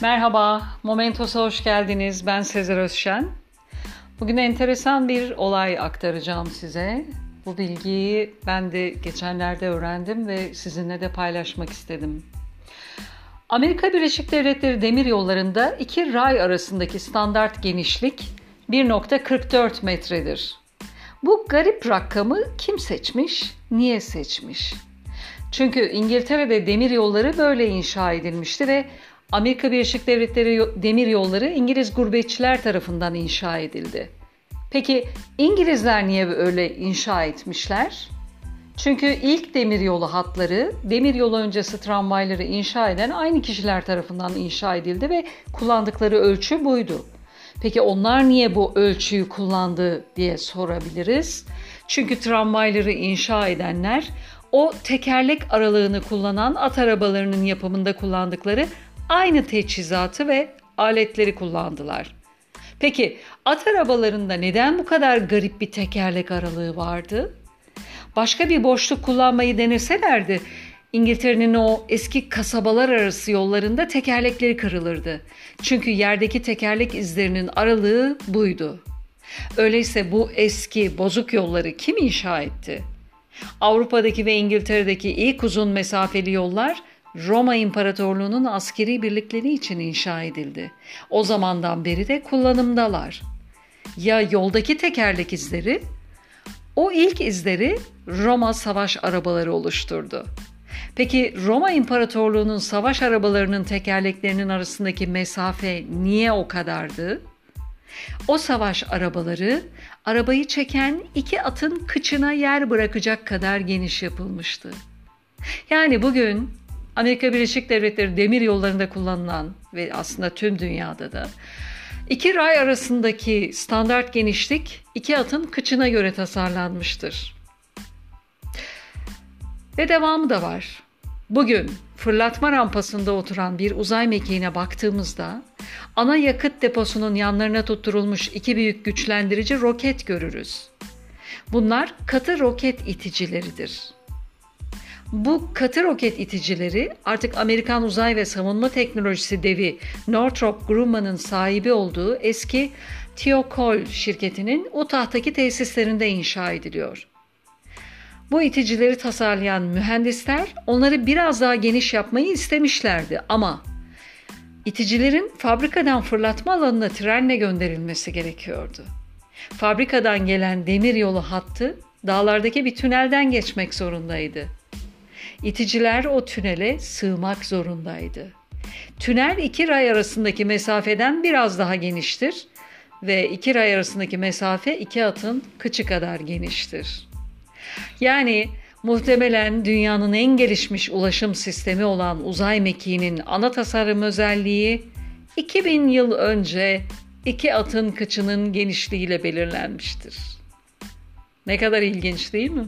Merhaba, Momentos'a hoş geldiniz. Ben Sezer Özşen. Bugün enteresan bir olay aktaracağım size. Bu bilgiyi ben de geçenlerde öğrendim ve sizinle de paylaşmak istedim. Amerika Birleşik Devletleri demir yollarında iki ray arasındaki standart genişlik 1.44 metredir. Bu garip rakamı kim seçmiş, niye seçmiş? Çünkü İngiltere'de demir yolları böyle inşa edilmişti ve Amerika Birleşik Devletleri demir yolları İngiliz gurbetçiler tarafından inşa edildi. Peki İngilizler niye öyle inşa etmişler? Çünkü ilk demir yolu hatları, demir yolu öncesi tramvayları inşa eden aynı kişiler tarafından inşa edildi ve kullandıkları ölçü buydu. Peki onlar niye bu ölçüyü kullandı diye sorabiliriz. Çünkü tramvayları inşa edenler o tekerlek aralığını kullanan at arabalarının yapımında kullandıkları aynı teçhizatı ve aletleri kullandılar. Peki at arabalarında neden bu kadar garip bir tekerlek aralığı vardı? Başka bir boşluk kullanmayı deneselerdi İngiltere'nin o eski kasabalar arası yollarında tekerlekleri kırılırdı. Çünkü yerdeki tekerlek izlerinin aralığı buydu. Öyleyse bu eski bozuk yolları kim inşa etti? Avrupa'daki ve İngiltere'deki ilk uzun mesafeli yollar Roma İmparatorluğu'nun askeri birlikleri için inşa edildi. O zamandan beri de kullanımdalar. Ya yoldaki tekerlek izleri? O ilk izleri Roma savaş arabaları oluşturdu. Peki Roma İmparatorluğu'nun savaş arabalarının tekerleklerinin arasındaki mesafe niye o kadardı? O savaş arabaları arabayı çeken iki atın kıçına yer bırakacak kadar geniş yapılmıştı. Yani bugün Amerika Birleşik Devletleri demir yollarında kullanılan ve aslında tüm dünyada da iki ray arasındaki standart genişlik iki atın kıçına göre tasarlanmıştır. Ve devamı da var. Bugün fırlatma rampasında oturan bir uzay mekiğine baktığımızda ana yakıt deposunun yanlarına tutturulmuş iki büyük güçlendirici roket görürüz. Bunlar katı roket iticileridir. Bu katı roket iticileri artık Amerikan uzay ve savunma teknolojisi devi Northrop Grumman'ın sahibi olduğu eski Thiokol şirketinin Utah'taki tesislerinde inşa ediliyor. Bu iticileri tasarlayan mühendisler onları biraz daha geniş yapmayı istemişlerdi ama iticilerin fabrikadan fırlatma alanına trenle gönderilmesi gerekiyordu. Fabrikadan gelen demir yolu hattı dağlardaki bir tünelden geçmek zorundaydı. İticiler o tünele sığmak zorundaydı. Tünel iki ray arasındaki mesafeden biraz daha geniştir ve iki ray arasındaki mesafe iki atın kıçı kadar geniştir. Yani muhtemelen dünyanın en gelişmiş ulaşım sistemi olan uzay mekiğinin ana tasarım özelliği 2000 yıl önce iki atın kıçının genişliğiyle belirlenmiştir. Ne kadar ilginç değil mi?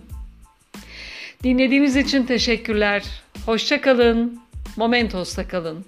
Dinlediğiniz için teşekkürler. Hoşça kalın. Momentos'ta kalın.